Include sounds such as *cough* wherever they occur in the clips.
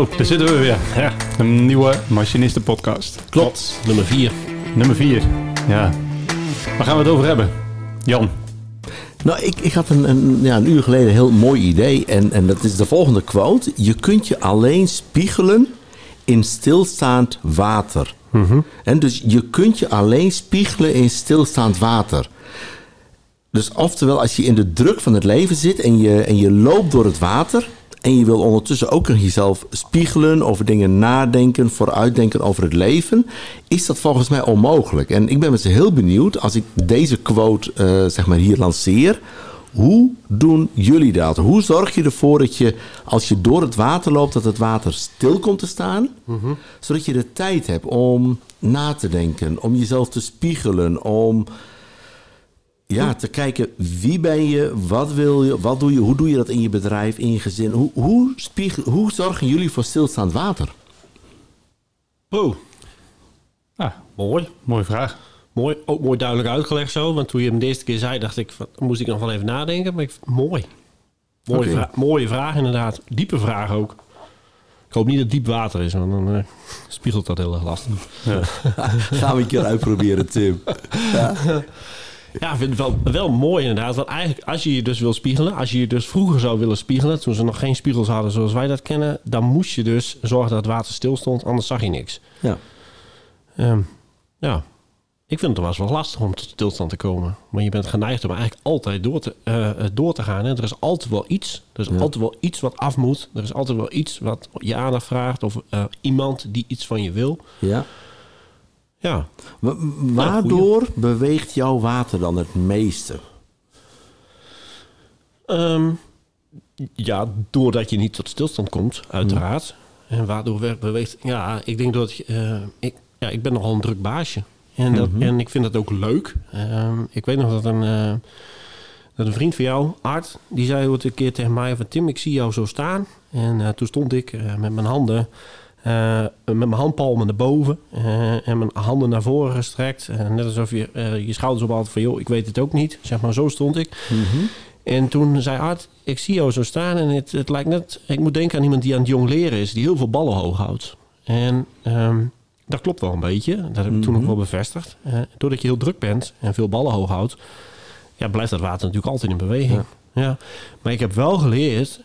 Zo, daar zitten we weer. Ja, een nieuwe Machinisten podcast. Klopt, nummer 4. Nummer 4. Ja. Waar gaan we het over hebben? Jan. Nou, ik, ik had een, een, ja, een uur geleden een heel mooi idee. En, en dat is de volgende quote. Je kunt je alleen spiegelen in stilstaand water. En dus je kunt je alleen spiegelen in stilstaand water. Dus oftewel, als je in de druk van het leven zit en je, en je loopt door het water. En je wil ondertussen ook nog jezelf spiegelen, over dingen nadenken, vooruitdenken over het leven. Is dat volgens mij onmogelijk. En ik ben met ze heel benieuwd als ik deze quote eh, zeg maar hier lanceer. Hoe doen jullie dat? Hoe zorg je ervoor dat je, als je door het water loopt, dat het water stil komt te staan? Zodat je de tijd hebt om na te denken, om jezelf te spiegelen, om ja, te kijken wie ben je, wat wil je, wat doe je, hoe doe je dat in je bedrijf, in je gezin? Hoe, hoe, spiegel, hoe zorgen jullie voor stilstaand water? Oh, Ah, mooi. mooie vraag. Mooi, ook mooi duidelijk uitgelegd zo. Want toen je hem de eerste keer zei, dacht ik, van, moest ik nog wel even nadenken. Maar ik, mooi. Mooie, vra- mooie vraag inderdaad. Diepe vraag ook. Ik hoop niet dat het diep water is, want dan eh, spiegelt dat heel erg lastig. *laughs* Gaan we een keer uitproberen, Tim. Ja, *laughs* ik vind het wel, wel mooi inderdaad. Want eigenlijk, als je je dus wil spiegelen, als je je dus vroeger zou willen spiegelen, toen ze nog geen spiegels hadden zoals wij dat kennen, dan moest je dus zorgen dat het water stil stond, anders zag je niks. Ja. Ehm, ja, ik vind het wel eens wel lastig om tot stilstand te komen. Maar je bent geneigd om eigenlijk altijd door te, eh, eh, door te gaan. Hè? Er is altijd wel iets. Er is Ja. altijd wel iets wat af moet. Er is altijd wel iets wat je aandacht vraagt. Of eh, iemand die iets van je wil. ja. Ja, Wa- waardoor beweegt jouw water dan het meeste? Ehm, ja, doordat je niet tot stilstand komt, uiteraard. En waardoor beweegt. Ja, ik denk dat eh, ik, ja, ik ben nogal een druk baasje. En, dat, en ik vind dat ook leuk. Ehm, ik weet nog dat een, eh, dat een vriend van jou, Art, die zei ooit een keer tegen mij van Tim, ik zie jou zo staan. En eh, toen stond ik met mijn handen, eh, met mijn handpalmen naar boven eh, en mijn handen naar voren gestrekt. Eh, net alsof je je schouders op had van, joh, ik weet het ook niet. Zeg maar, zo stond ik. En toen zei Art, ik zie jou zo staan en het, het lijkt net... Ik moet denken aan iemand die aan het jong leren is, die heel veel ballen hoog houdt. En ehm, dat klopt wel een beetje. Dat heb ik toen ook wel bevestigd. Doordat je heel druk bent en veel ballen hoog houdt... Ja, blijft dat water natuurlijk altijd in beweging. Ja. Maar ik heb wel geleerd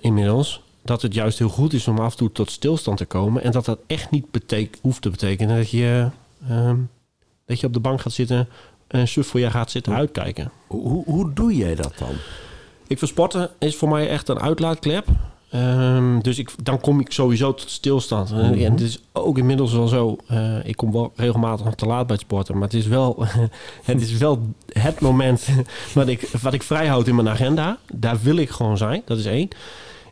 inmiddels dat het juist heel goed is om af en toe tot stilstand te komen. En dat dat echt niet betek hoeft te betekenen dat je, ehm, dat je op de bank gaat zitten en suf voor je gaat zitten uitkijken. Hoe, hoe doe jij dat dan? Ik vind sporten is voor mij echt een uitlaatklep. Ehm, dus ik, dan kom ik sowieso tot stilstand. En het is ook inmiddels wel zo. eh, ik kom wel regelmatig nog te laat bij het sporten. Maar het is wel *laughs* het, is wel het moment *laughs* wat ik, wat ik vrij houd in mijn agenda. Daar wil ik gewoon zijn. Dat is één.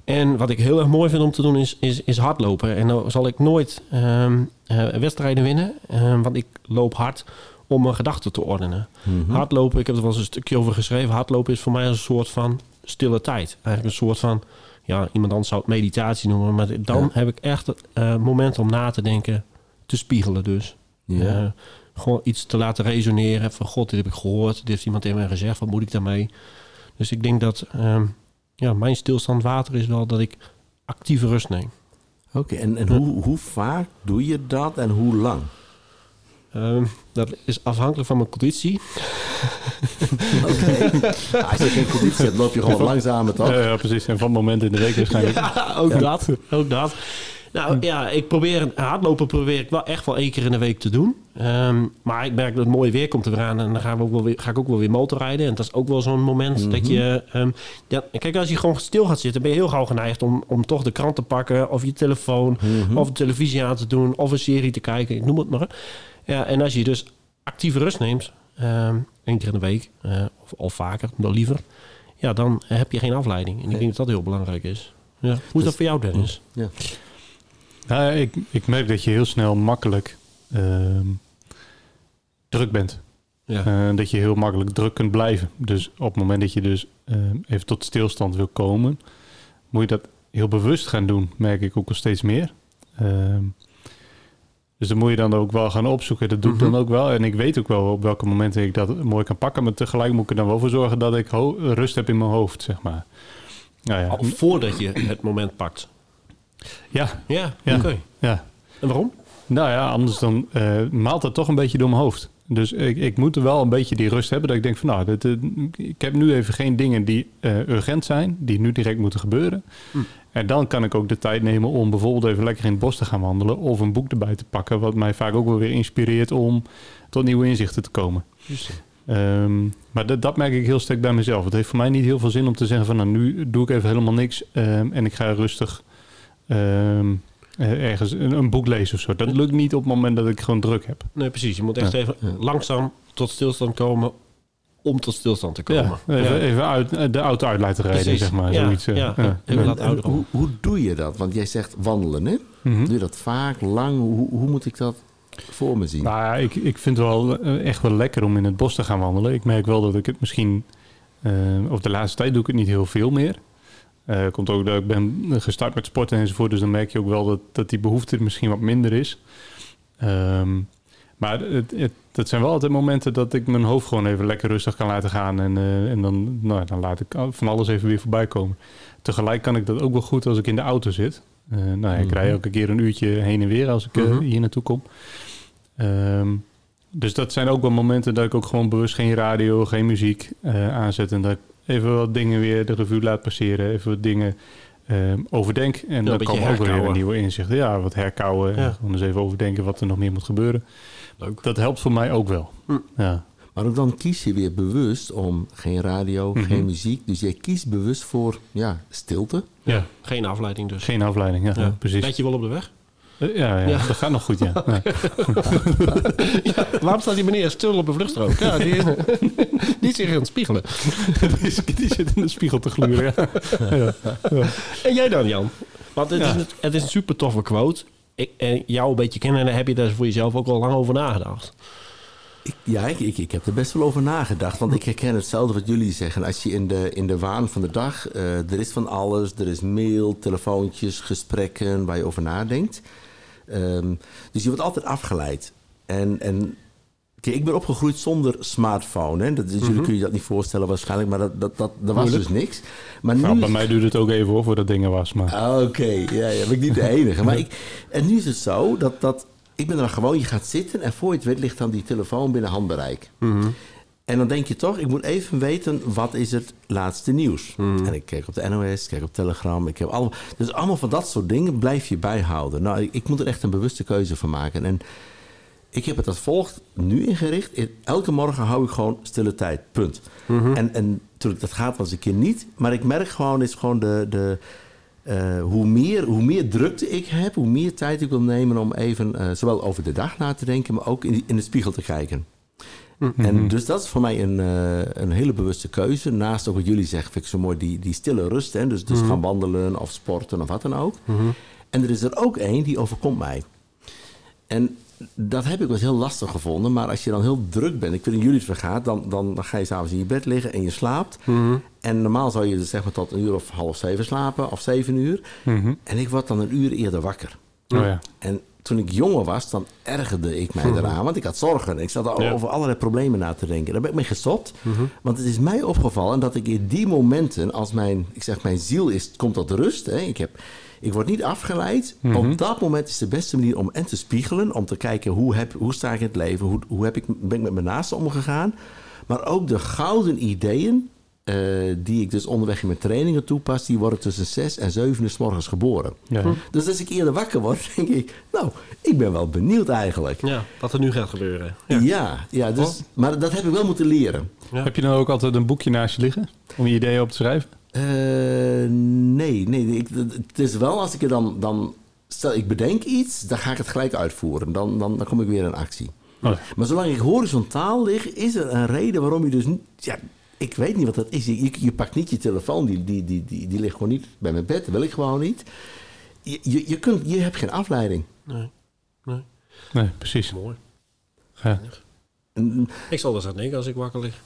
En wat ik heel erg mooi vind om te doen is, is, is hardlopen. En dan zal ik nooit ehm, eh, wedstrijden winnen. ehm, want ik loop hard om mijn gedachten te ordenen. Hardlopen, ik heb er wel eens een stukje over geschreven. Hardlopen is voor mij een soort van stille tijd. Eigenlijk een soort van, ja, iemand anders zou het meditatie noemen. Maar dan Ja. heb ik echt het eh, moment om na te denken, te spiegelen dus. Ja. Eh, gewoon iets te laten resoneren. Van god, dit heb ik gehoord. Dit heeft iemand tegen mij gezegd. Wat moet ik daarmee? Dus ik denk dat ehm, ja, mijn stilstand water is wel dat ik actieve rust neem. Oké, en, en hoe, hoe vaak doe je dat en hoe lang? Ehm, dat is afhankelijk van mijn conditie. *laughs* Oké. Ah, als je geen conditie hebt, loop je gewoon langzamer, toch? Ja, ja, precies. En van moment in de week *laughs* waarschijnlijk. Ja, ook dat. Ook dat. Nou ja, ik probeer hardlopen probeer ik wel echt wel één keer in de week te doen. Ehm, maar ik merk dat het mooie weer komt eraan en dan gaan we ook wel weer, ga ik ook wel weer motorrijden. En dat is ook wel zo'n moment dat je... ehm, ja, kijk, als je gewoon stil gaat zitten, ben je heel gauw geneigd om, om toch de krant te pakken... of je telefoon, of de televisie aan te doen, of een serie te kijken. Ik noem het maar. Ja, en als je dus actieve rust neemt, ehm één keer in de week, eh, of, of vaker, dan liever... Ja, dan heb je geen afleiding. En ik denk dat dat heel belangrijk is. Ja. Hoe is dat voor jou, Dennis? Ja. Ja, ik, ik merk dat je heel snel makkelijk ehm, druk bent. Ja. Eh, dat je heel makkelijk druk kunt blijven. Dus op het moment dat je dus ehm, even tot stilstand wil komen, moet je dat heel bewust gaan doen, merk ik ook al steeds meer. Ehm, dus dan moet je dan ook wel gaan opzoeken. Dat doe ik dan ook wel. En ik weet ook wel op welke momenten ik dat mooi kan pakken. Maar tegelijk moet ik er dan wel voor zorgen dat ik rust heb in mijn hoofd, zeg maar. Nou ja, Al voordat je het moment pakt. Ja, Ja, Ja. oké. ja. En waarom? Nou ja, anders dan eh, maalt het toch een beetje door mijn hoofd. Dus ik, ik moet er wel een beetje die rust hebben dat ik denk van nou, dit, ik heb nu even geen dingen die eh, urgent zijn, die nu direct moeten gebeuren. Hm. En dan kan ik ook de tijd nemen om bijvoorbeeld even lekker in het bos te gaan wandelen of een boek erbij te pakken, wat mij vaak ook wel weer inspireert om tot nieuwe inzichten te komen. Ehm, maar dat, dat merk ik heel sterk bij mezelf. Het heeft voor mij niet heel veel zin om te zeggen van nou, nu doe ik even helemaal niks ehm, en ik ga rustig ehm, eh, ergens een, een boek lezen of zo. Dat lukt niet op het moment dat ik gewoon druk heb. Nee, precies. Je moet echt Ja. even langzaam tot stilstand komen om tot stilstand te komen. Ja, even, even uit, eh, de auto uit laten rijden, Precies. zeg maar. Ja, Zoiets, ja. ja. En- hoe, hoe doe je dat? Want jij zegt wandelen, hè? Mhm. Doe je dat vaak, lang? Hoe, hoe moet ik dat voor me zien? Nou ja, ik, ik vind het wel eh, echt wel lekker om in het bos te gaan wandelen. Ik merk wel dat ik het misschien... eh of de laatste tijd doe ik het niet heel veel meer. Eh komt ook dat ik ben gestart met sporten enzovoort. Dus dan merk je ook wel dat, dat die behoefte er misschien wat minder is. Ehm, maar het, het, dat zijn wel altijd momenten dat ik mijn hoofd gewoon even lekker rustig kan laten gaan. En, eh, en dan, nou, dan laat ik van alles even weer voorbij komen. Tegelijk kan ik dat ook wel goed als ik in de auto zit. Eh, nou, ja, ik Mhm. rij elke keer een uurtje heen en weer als ik Mhm. hier naartoe kom. Ehm, dus dat zijn ook wel momenten dat ik ook gewoon bewust geen radio, geen muziek aanzet. En dat ik even wat dingen weer de revue laat passeren. Even wat dingen ehm, overdenk. En dan komen ook weer nieuwe inzichten. Ja, wat herkauwen. Ja. Gewoon eens even overdenken wat er nog meer moet gebeuren. Leuk. Dat helpt voor mij ook wel. Hm. Ja. Maar ook dan kies je weer bewust om geen radio, Mhm. geen muziek. Dus jij kiest bewust voor ja, stilte. Ja. Geen afleiding dus. Geen afleiding, ja, Ja. precies. Let je wel op de weg? Eh, Ja, ja, Ja. dat gaat nog goed, ja. *laughs* *laughs* ja. Waarom staat die meneer stil op een vluchtstrook? Ja, die, die is *laughs* zich aan het spiegelen. Die, die zit in de spiegel te gluren, ja. ja. En jij dan, Jan? Want het, Ja. is, een- het is een super toffe quote. Ik, en jou een beetje kennen, heb je daar voor jezelf ook al lang over nagedacht. Ik, ja, ik, ik, ik heb er best wel over nagedacht. Want ik herken hetzelfde wat jullie zeggen. Als je in de, in de waan van de dag... eh, er is van alles. Er is mail, telefoontjes, gesprekken waar je over nadenkt. Ehm, dus je wordt altijd afgeleid. En, en kijk, ik ben opgegroeid zonder smartphone. Hè? Dat, dus Jullie kun je dat niet voorstellen waarschijnlijk. Maar dat, dat, dat, er was dus niks. Maar Nou, nu bij mij duurde het ook even hoor, voordat dingen was. Maar Ah, Oké, ja, ja, ben ik niet de enige. Maar ik, en nu is het zo dat, dat ik ben er dan gewoon, je gaat zitten en voor je het weet ligt dan die telefoon binnen handbereik. En dan denk je toch, ik moet even weten wat is het laatste nieuws. En ik kijk op de NOS, kijk op Telegram, ik heb allemaal, dus allemaal van dat soort dingen blijf je bijhouden. Nou, ik, ik moet er echt een bewuste keuze van maken. En ik heb het als volgt nu ingericht. In- Elke morgen hou ik gewoon stille tijd. Punt. En, en natuurlijk, dat gaat wel eens een keer niet. Maar ik merk gewoon, is gewoon de, de, eh, hoe, meer, hoe meer drukte ik heb, hoe meer tijd ik wil nemen om even eh, zowel over de dag na te denken, maar ook in, in de spiegel te kijken. En dus dat is voor mij een, eh, een hele bewuste keuze. Naast ook wat jullie zeggen, vind ik zo mooi, die, die stille rust. Hè? Dus, dus gaan wandelen of sporten of wat dan ook. En er is er ook één die overkomt mij. En dat heb ik wel heel lastig gevonden. Maar als je dan heel druk bent, ik weet hoe jullie het vergaat... dan, dan, dan ga je s'avonds in je bed liggen en je slaapt. En normaal zou je dus zeg maar tot een uur of half zeven slapen, of zeven uur. Mhm. En ik word dan een uur eerder wakker. Oh ja. En toen ik jonger was, dan ergerde ik mij eraan. Want ik had zorgen. Ik zat al Ja. over allerlei problemen na te denken. Daar ben ik mee gestopt. Want het is mij opgevallen dat ik in die momenten... als mijn, ik zeg, mijn ziel is, komt tot rust. Hè, ik, heb, ik word niet afgeleid. Op dat moment is de beste manier om en te spiegelen. Om te kijken, hoe, heb, hoe sta ik in het leven? Hoe, hoe heb ik, ben ik met mijn naasten omgegaan? Maar ook de gouden ideeën... eh, die ik dus onderweg in mijn trainingen toepas... die worden tussen zes en zeven uur s morgens geboren. Ja. Dus als ik eerder wakker word, *laughs* denk ik, nou, ik ben wel benieuwd eigenlijk. Ja, Ja, wat er nu gaat gebeuren. Ja. ja, dus, maar dat heb ik wel moeten leren. Ja. Heb je nou ook altijd een boekje naast je liggen om je ideeën op te schrijven? Eh, nee, nee. Ik, het is wel als ik er dan, dan... Stel, ik bedenk iets, dan ga ik het gelijk uitvoeren. Dan, dan, dan kom ik weer in actie. Oh, Maar zolang ik horizontaal lig, is er een reden waarom je dus... niet- Ja, ik weet niet wat dat is. Je, je pakt niet je telefoon, die, die, die, die, die ligt gewoon niet bij mijn bed. Dat wil ik gewoon niet. Je, je, je, kunt, je hebt geen afleiding. Nee. nee. nee, precies. Mooi. Ja. Ik zal er eens aan denken als ik wakker lig.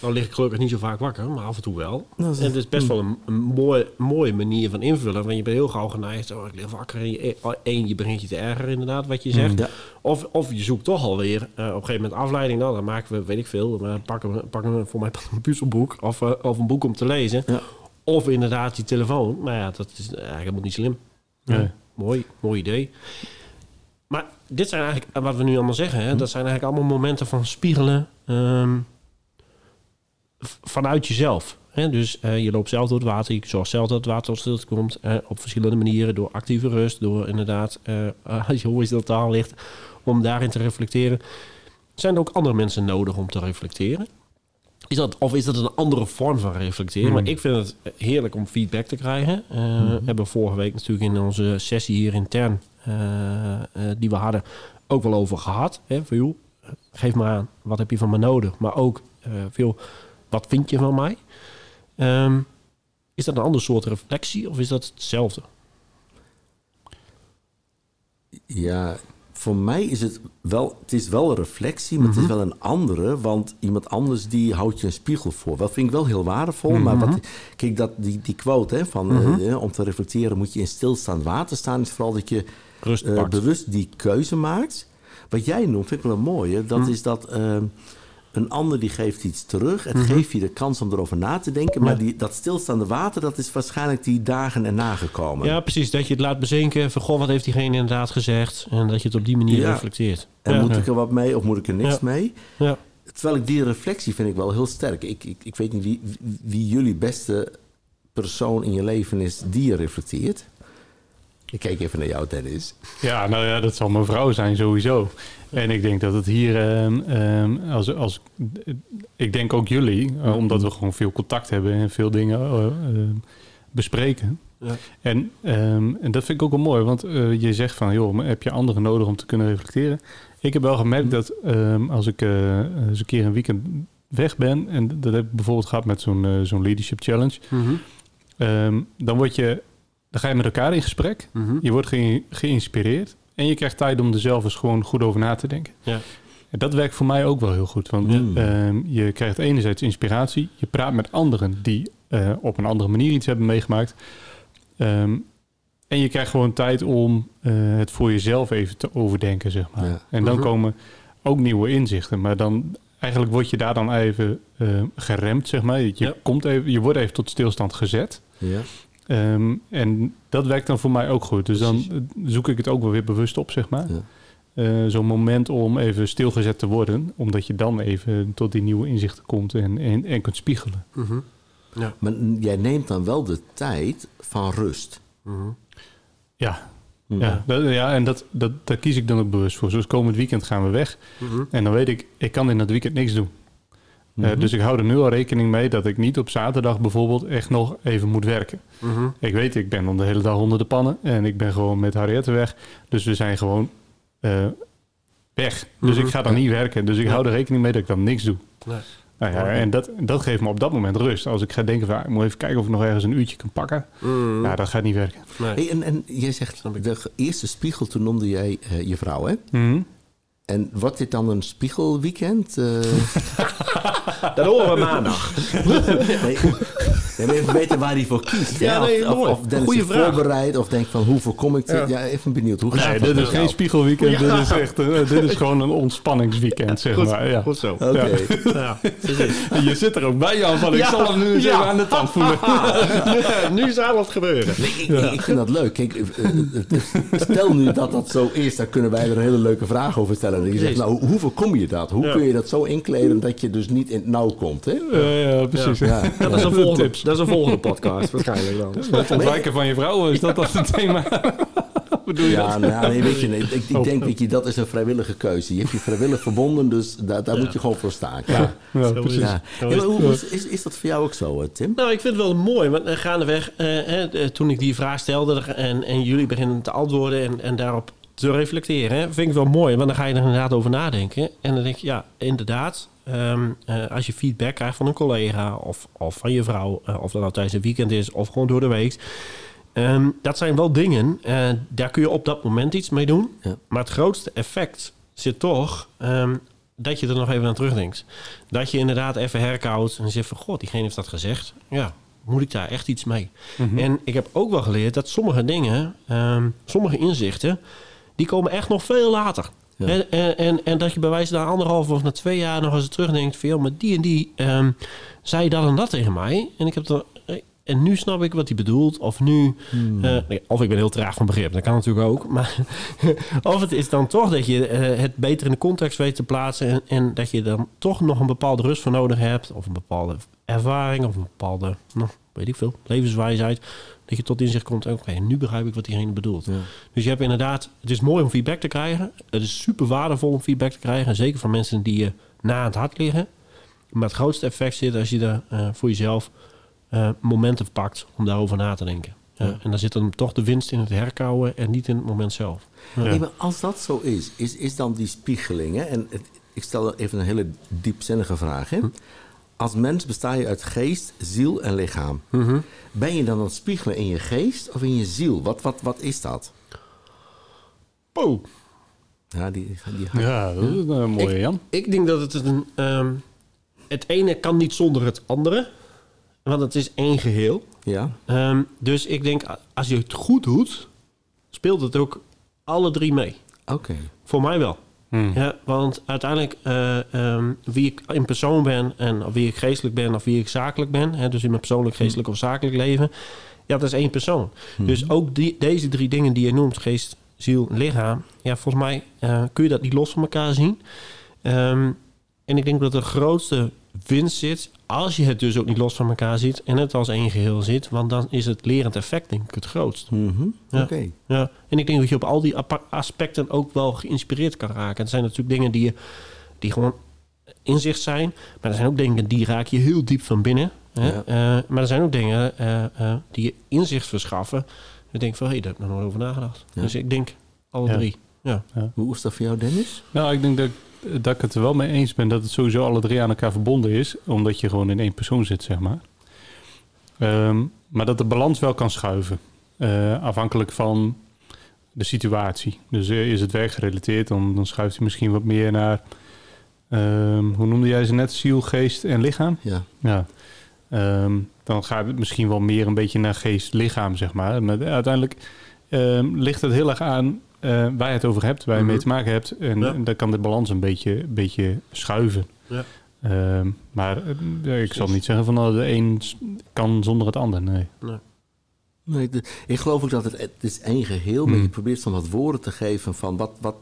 Nou lig ik gelukkig niet zo vaak wakker, maar af en toe wel. Dat is- en het is best wel een, een mooie, mooie manier van invullen. Want je bent heel gauw geneigd. Oh, ik lig wakker. En je, één, je begint je te ergeren inderdaad, wat je zegt. Ja. Of, of je zoekt toch alweer eh, op een gegeven moment afleiding. Nou, dan maken we, weet ik veel, maar pakken we, pakken we voor mij *laughs* een puzzelboek of, eh, of een boek om te lezen. Ja. Of inderdaad die telefoon. Maar ja, dat is eigenlijk helemaal niet slim. Nee. Mooi, mooi idee. Maar dit zijn eigenlijk, wat we nu allemaal zeggen, hè, dat zijn eigenlijk allemaal momenten van spiegelen ehm, vanuit jezelf. Hè? Dus eh, je loopt zelf door het water, je zorgt zelf dat het water tot stilte komt. op verschillende manieren, door actieve rust, door inderdaad, eh, *laughs* als je horizontaal taal ligt, om daarin te reflecteren. Zijn er ook andere mensen nodig om te reflecteren? Is dat, of is dat een andere vorm van reflecteren? Hmm. Maar ik vind het heerlijk om feedback te krijgen. Eh, We hebben vorige week natuurlijk in onze sessie hier intern, die we hadden, ook wel over gehad. Hè, van, joh, geef maar aan, wat heb je van me nodig? Maar ook veel, wat vind je van mij? Ehm, is dat een ander soort reflectie of is dat hetzelfde? Ja, voor mij is het wel, het is wel een reflectie, maar Mhm. het is wel een andere. Want iemand anders die houdt je een spiegel voor. Dat vind ik wel heel waardevol. Maar Mhm. wat, kijk, dat, die, die quote hè, van eh, om te reflecteren moet je in stilstaand water staan. Is vooral dat je eh, bewust die keuze maakt. Wat jij noemt, vind ik wel mooi. Hè? Dat Mhm. is dat eh, een ander die geeft iets terug. Het geeft je de kans om erover na te denken. Maar Mhm. Die, dat stilstaande water, dat is waarschijnlijk die dagen erna gekomen. Ja, precies. Dat je het laat bezinken. Van, goh, wat heeft diegene inderdaad gezegd? En dat je het op die manier Ja. reflecteert. En ja. moet ik er wat mee of moet ik er niks mee? Ja. Terwijl ik die reflectie vind ik wel heel sterk. Ik, ik, ik weet niet wie, wie jullie beste persoon in je leven is die je reflecteert. Ik kijk even naar jou, Dennis. Ja, nou ja, dat zal mijn vrouw zijn sowieso. En ik denk dat het hier, ehm, ehm, als, als, ik denk ook jullie, eh, omdat we gewoon veel contact hebben en veel dingen eh, eh, bespreken. Ja. En, ehm, en dat vind ik ook wel mooi, want eh, je zegt van, joh, maar heb je anderen nodig om te kunnen reflecteren? Ik heb wel gemerkt dat ehm, als ik eens een keer een weekend weg ben, en dat heb ik bijvoorbeeld gehad met zo'n zo'n leadership challenge, Mhm. ehm, dan word je, dan ga je met elkaar in gesprek. Mhm. Je wordt ge- geïnspireerd en je krijgt tijd om er zelf eens gewoon goed over na te denken. Ja. En dat werkt voor mij ook wel heel goed. Want Ja. ehm, je krijgt enerzijds inspiratie. Je praat met anderen die eh, op een andere manier iets hebben meegemaakt. Ehm, en je krijgt gewoon tijd om eh, het voor jezelf even te overdenken, zeg maar. Ja. En dan Mhm. komen ook nieuwe inzichten. Maar dan eigenlijk word je daar dan even eh, geremd, zeg maar. Je, Ja. komt even, je wordt even tot stilstand gezet. Ja. Ehm, en dat werkt dan voor mij ook goed. Dus dan Precies. zoek ik het ook wel weer bewust op, zeg maar. Ja. Eh, Zo'n moment om even stilgezet te worden. Omdat je dan even tot die nieuwe inzichten komt en, en, en kunt spiegelen. Mhm. Ja. Maar jij neemt dan wel de tijd van rust. Mhm. Ja, Hm. ja, dat, ja en dat, dat, daar kies ik dan ook bewust voor. Zoals komend weekend gaan we weg. Mhm. En dan weet ik, ik kan in dat weekend niks doen. Eh, Mhm. dus ik hou er nu al rekening mee dat ik niet op zaterdag bijvoorbeeld echt nog even moet werken. Mhm. Ik weet, ik ben dan de hele dag onder de pannen en ik ben gewoon met Harriette weg. Dus we zijn gewoon eh, weg. Dus Mhm. ik ga dan Ja. niet werken. Dus ik Ja. hou er rekening mee dat ik dan niks doe. Nee. Nou ja, en dat, dat geeft me op dat moment rust. Als ik ga denken van, ah, ik moet even kijken of ik nog ergens een uurtje kan pakken. Mhm. Ja, dat gaat niet werken. Nee. Hey, en, en jij zegt, de eerste spiegel, toen noemde jij eh, je vrouw, hè? Mhm. En wordt dit dan een spiegelweekend? Eh, *laughs* Dat horen we maandag. *laughs* nee, maar even weten waar hij voor kiest. Ja, nee, of, mooi. of, of Dennis Goeie zich vraag. voorbereidt of denkt van hoe voorkom ik dit? Ja. Ja, even benieuwd. Hoe gaat Nee, dat dit is geen spiegelweekend. Ja. Dit is echt een- dit is gewoon een ontspanningsweekend, zeg Goed, maar. Ja. goed zo. Oké. Ja, Je zit er ook bij, Jan, van ik Ja. zal hem nu eens Ja. even aan de tand voelen. *laughs* Ja, nu zou het gebeuren. Nee, ik, vind dat leuk. Kijk, eh, eh, stel nu dat dat zo is, dan kunnen wij er een hele leuke vraag over stellen. En je zegt, nou, hoe- voorkom je dat? Hoe Ja. kun je dat zo inkleden dat je dus niet in het nauw komt? Hè? Ja, ja, precies. Ja. Dat is, een volgende, Dat is een volgende podcast, waarschijnlijk dan. *laughs* Het ontwijken van je vrouw, is dat dat het thema? *laughs* Bedoel je Ja, dat? nou, ja, nee, weet je, nee, ik, ik Oh. denk, weet je, dat is een vrijwillige keuze. Je hebt je vrijwillig verbonden, dus daar, daar moet je gewoon voor staan. Ja, precies. Ja. Hoe, is, is, is dat voor jou ook zo, eh, Tim? Nou, ik vind het wel mooi, want eh, gaandeweg, eh, eh, toen ik die vraag stelde en, en jullie beginnen te antwoorden en, en daarop te reflecteren, hè, vind ik wel mooi, want dan ga je er inderdaad over nadenken. En dan denk je, ja, inderdaad, ehm, eh, als je feedback krijgt van een collega of, of van je vrouw, eh, of dat nou tijdens een weekend is of gewoon door de week, ehm, dat zijn wel dingen, eh, daar kun je op dat moment iets mee doen. Ja. Maar het grootste effect zit toch ehm, dat je er nog even aan terugdenkt. Dat je inderdaad even herkoudt en zegt van... God, diegene heeft dat gezegd. Ja, moet ik daar echt iets mee? Mhm. En ik heb ook wel geleerd dat sommige dingen, sommige inzichten... die komen echt nog veel later. Ja. En, en, en, en dat je bij wijze na anderhalf of na twee jaar nog eens terugdenkt... van, maar die en die ehm, zei dat en dat tegen mij. En ik heb er... en nu snap ik wat hij bedoelt. Of nu, Hmm. eh, of ik ben heel traag van begrip. Dat kan natuurlijk ook. Maar *laughs* of het is dan toch dat je eh, het beter in de context weet te plaatsen. En, en dat je dan toch nog een bepaalde rust voor nodig hebt. Of een bepaalde ervaring. Of een bepaalde, nou, weet ik veel, levenswijsheid. Dat je tot inzicht komt. Oké, nu begrijp ik wat diegene bedoelt. Ja. Dus je hebt inderdaad, het is mooi om feedback te krijgen. Het is super waardevol om feedback te krijgen. En zeker van mensen die je na aan het hart liggen. Maar het grootste effect zit als je er eh, voor jezelf eh, momenten pakt om daarover na te denken. Ja, Ja. En dan zit dan toch de winst in het herkauwen en niet in het moment zelf. Ja. Nee, maar als dat zo is, is, is dan die spiegeling... Hè? En het- ik stel even een hele diepzinnige vraag. Hè? Als mens besta je uit geest, ziel en lichaam. Mhm. Ben je dan aan het spiegelen in je geest of in je ziel? Wat, wat, wat is dat? Oh. Ja, die, die Ja, dat is een mooie, Jan. Ik denk dat het een. ehm, het ene kan niet zonder het andere. Want het is één geheel. ja? Ehm, dus ik denk, als je het goed doet, speelt het ook alle drie mee. Oké. Voor mij wel. Hmm. Ja, want uiteindelijk eh, ehm, wie ik in persoon ben en of wie ik geestelijk ben of wie ik zakelijk ben, hè, dus in mijn persoonlijk, geestelijk of zakelijk leven, ja, dat is één persoon. Dus ook die, deze drie dingen die je noemt, geest, ziel, lichaam, ja, volgens mij eh, kun je dat niet los van elkaar zien. Ehm, en ik denk dat de grootste winst zit als je het dus ook niet los van elkaar ziet en het als één geheel ziet, want dan is het lerend effect denk ik het grootst. Mhm. Ja. Oké. Ja, en ik denk dat je op al die aspecten ook wel geïnspireerd kan raken. Het zijn natuurlijk dingen die, je, die gewoon inzicht zijn. Maar er zijn ook dingen die raak je heel diep van binnen. Hè? Ja. Eh, maar er zijn ook dingen eh, eh, die je inzicht verschaffen. Ik denk van, hé, hey, daar heb ik nog nooit over nagedacht. Ja. Dus ik denk alle Ja. drie. Ja. Hoe is dat voor jou, Dennis? Nou, ik denk dat, dat ik het er wel mee eens ben dat het sowieso alle drie aan elkaar verbonden is. Omdat je gewoon in één persoon zit, zeg maar. Ehm, maar dat de balans wel kan schuiven. eh, afhankelijk van de situatie. Dus eh, is het werkgerelateerd, dan, dan schuift hij misschien wat meer naar... ehm, hoe noemde jij ze net? Ziel, geest en lichaam? Ja. Ja. Ehm, dan gaat het misschien wel meer een beetje naar geest, lichaam, zeg maar. Maar uiteindelijk ligt het heel erg aan eh, waar je het over hebt, waar je mee te maken hebt. En, Ja. en dan kan de balans een beetje, beetje schuiven. Ja. Ehm, maar eh, ik zal niet zeggen van nou, de een kan zonder het ander. Nee. Nee, de- ik geloof ook dat het, het is één geheel, maar Hmm. je probeert soms wat woorden te geven van wat, wat,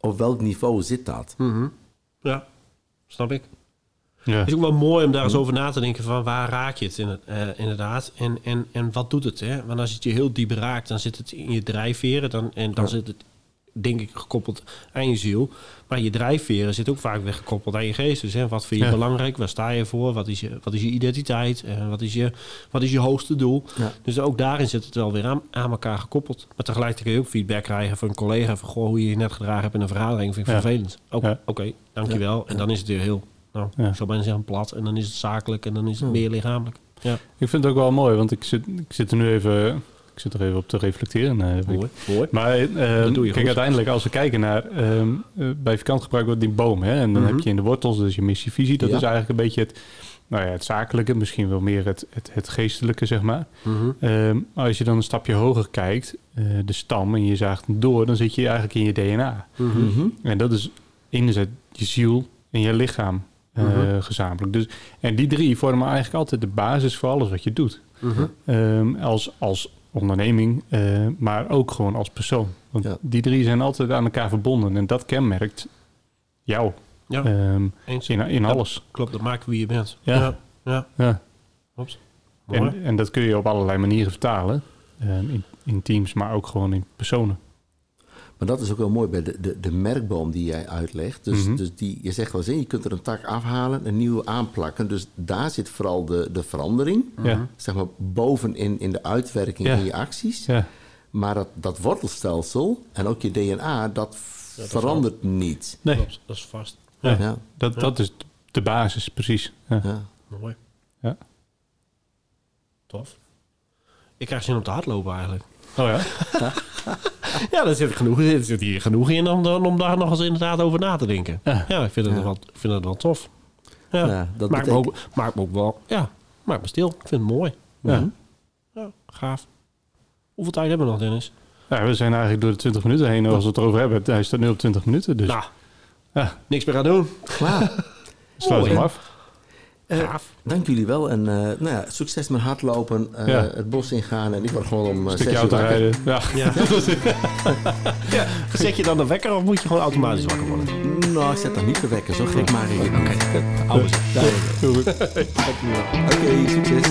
op welk niveau zit dat? Mhm. ja, snap ik. Ja. Het is ook wel mooi om daar eens over na te denken van waar raak je het in het, eh, inderdaad en, en, en wat doet het. Hè? Want als het je heel diep raakt, dan zit het in je drijfveren dan, en dan zit het denk ik gekoppeld aan je ziel. Maar je drijfveren zit ook vaak weer gekoppeld aan je geest. Dus hè, wat vind je Ja. belangrijk? Waar sta je voor? Wat is je, wat is je identiteit? Eh, wat, is je, wat is je hoogste doel? Dus ook daarin zit het wel weer aan, aan elkaar gekoppeld. Maar tegelijkertijd kun je ook feedback krijgen van een collega... van goh, hoe je je net gedragen hebt in een vergadering vind ik vervelend. Oké, Ja. oké, dankjewel. En dan is het weer heel, nou, Ja. ik zou bijna zeggen plat. En dan is het zakelijk en dan is het meer lichamelijk. Ja, Ik vind het ook wel mooi, want ik zit, ik zit er nu even, ik zit er even op te reflecteren. eh, mooi. mooi. Maar eh, Dat doe je kijk, goed. uiteindelijk als we kijken naar... ehm, eh, bij vakant gebruiken we die boom. Hè? En dan Mhm. heb je in de wortels, dus je missie, visie. Dat Ja. is eigenlijk een beetje het, nou ja, het zakelijke. Misschien wel meer het, het, het geestelijke, zeg maar. Mhm. Ehm, maar als je dan een stapje hoger kijkt, de stam, en je zaagt hem door... dan zit je eigenlijk in je DNA. Mhm. En dat is inzet je ziel en je lichaam eh, Mhm. gezamenlijk. Dus, en die drie vormen eigenlijk altijd de basis voor alles wat je doet. Mhm. Ehm, als, als onderneming, eh, maar ook gewoon als persoon. Want Ja. die drie zijn altijd aan elkaar verbonden. En dat kenmerkt jou Ja, eens. in, alles. Klopt, dat maakt wie je bent. Ja. ja, ja. Ja. En, en dat kun je op allerlei manieren vertalen. Ehm, in, in teams, maar ook gewoon in personen. Maar dat is ook wel mooi bij de, de, de merkboom die jij uitlegt. Dus, Mhm. dus die, je zegt wel eens, je kunt er een tak afhalen, een nieuwe aanplakken. Dus daar zit vooral de, de verandering. Ja. Zeg maar bovenin in de uitwerking Ja. in je acties. Ja. Maar dat, dat wortelstelsel en ook je DNA, dat dat verandert niet. Nee, Klopt, dat is vast. Ja. Ja, dat, dat is de basis, precies. Ja. ja. Mooi. Ja. Tof. Ik krijg zin om te hardlopen eigenlijk. Oh ja? *laughs* *laughs* Ja, daar zit, genoeg, er zit hier genoeg in om, dan- om daar nog eens inderdaad over na te denken. Ja. Ja, ik vind het, Ja. Wel, ik vind het wel tof. Ja, Ja, dat maakt, me ook, maakt me ook wel... Ja, maakt me stil. Ik vind het mooi. Ja. Mhm. Ja, gaaf. Hoeveel tijd hebben we nog, Dennis? ja, we zijn eigenlijk door de 20 minuten heen. Als we het erover hebben, hij staat nu op 20 minuten. Dus Nou, ja, niks meer aan doen. Klaar. *laughs* sluit mooi. hem af. Eh, Gaaf. dank jullie wel. En eh, nou ja, succes met hardlopen, eh, Ja. het bos ingaan. En ik word gewoon om Een zes stukje uur rijden. Ja. Ja. *laughs* *laughs* ja. Zet je dan de wekker of moet je gewoon automatisch wakker worden? Nou, ik zet nog niet te wekken. Zo gek maar ik. Oké, *laughs* Ouders. Oké, succes.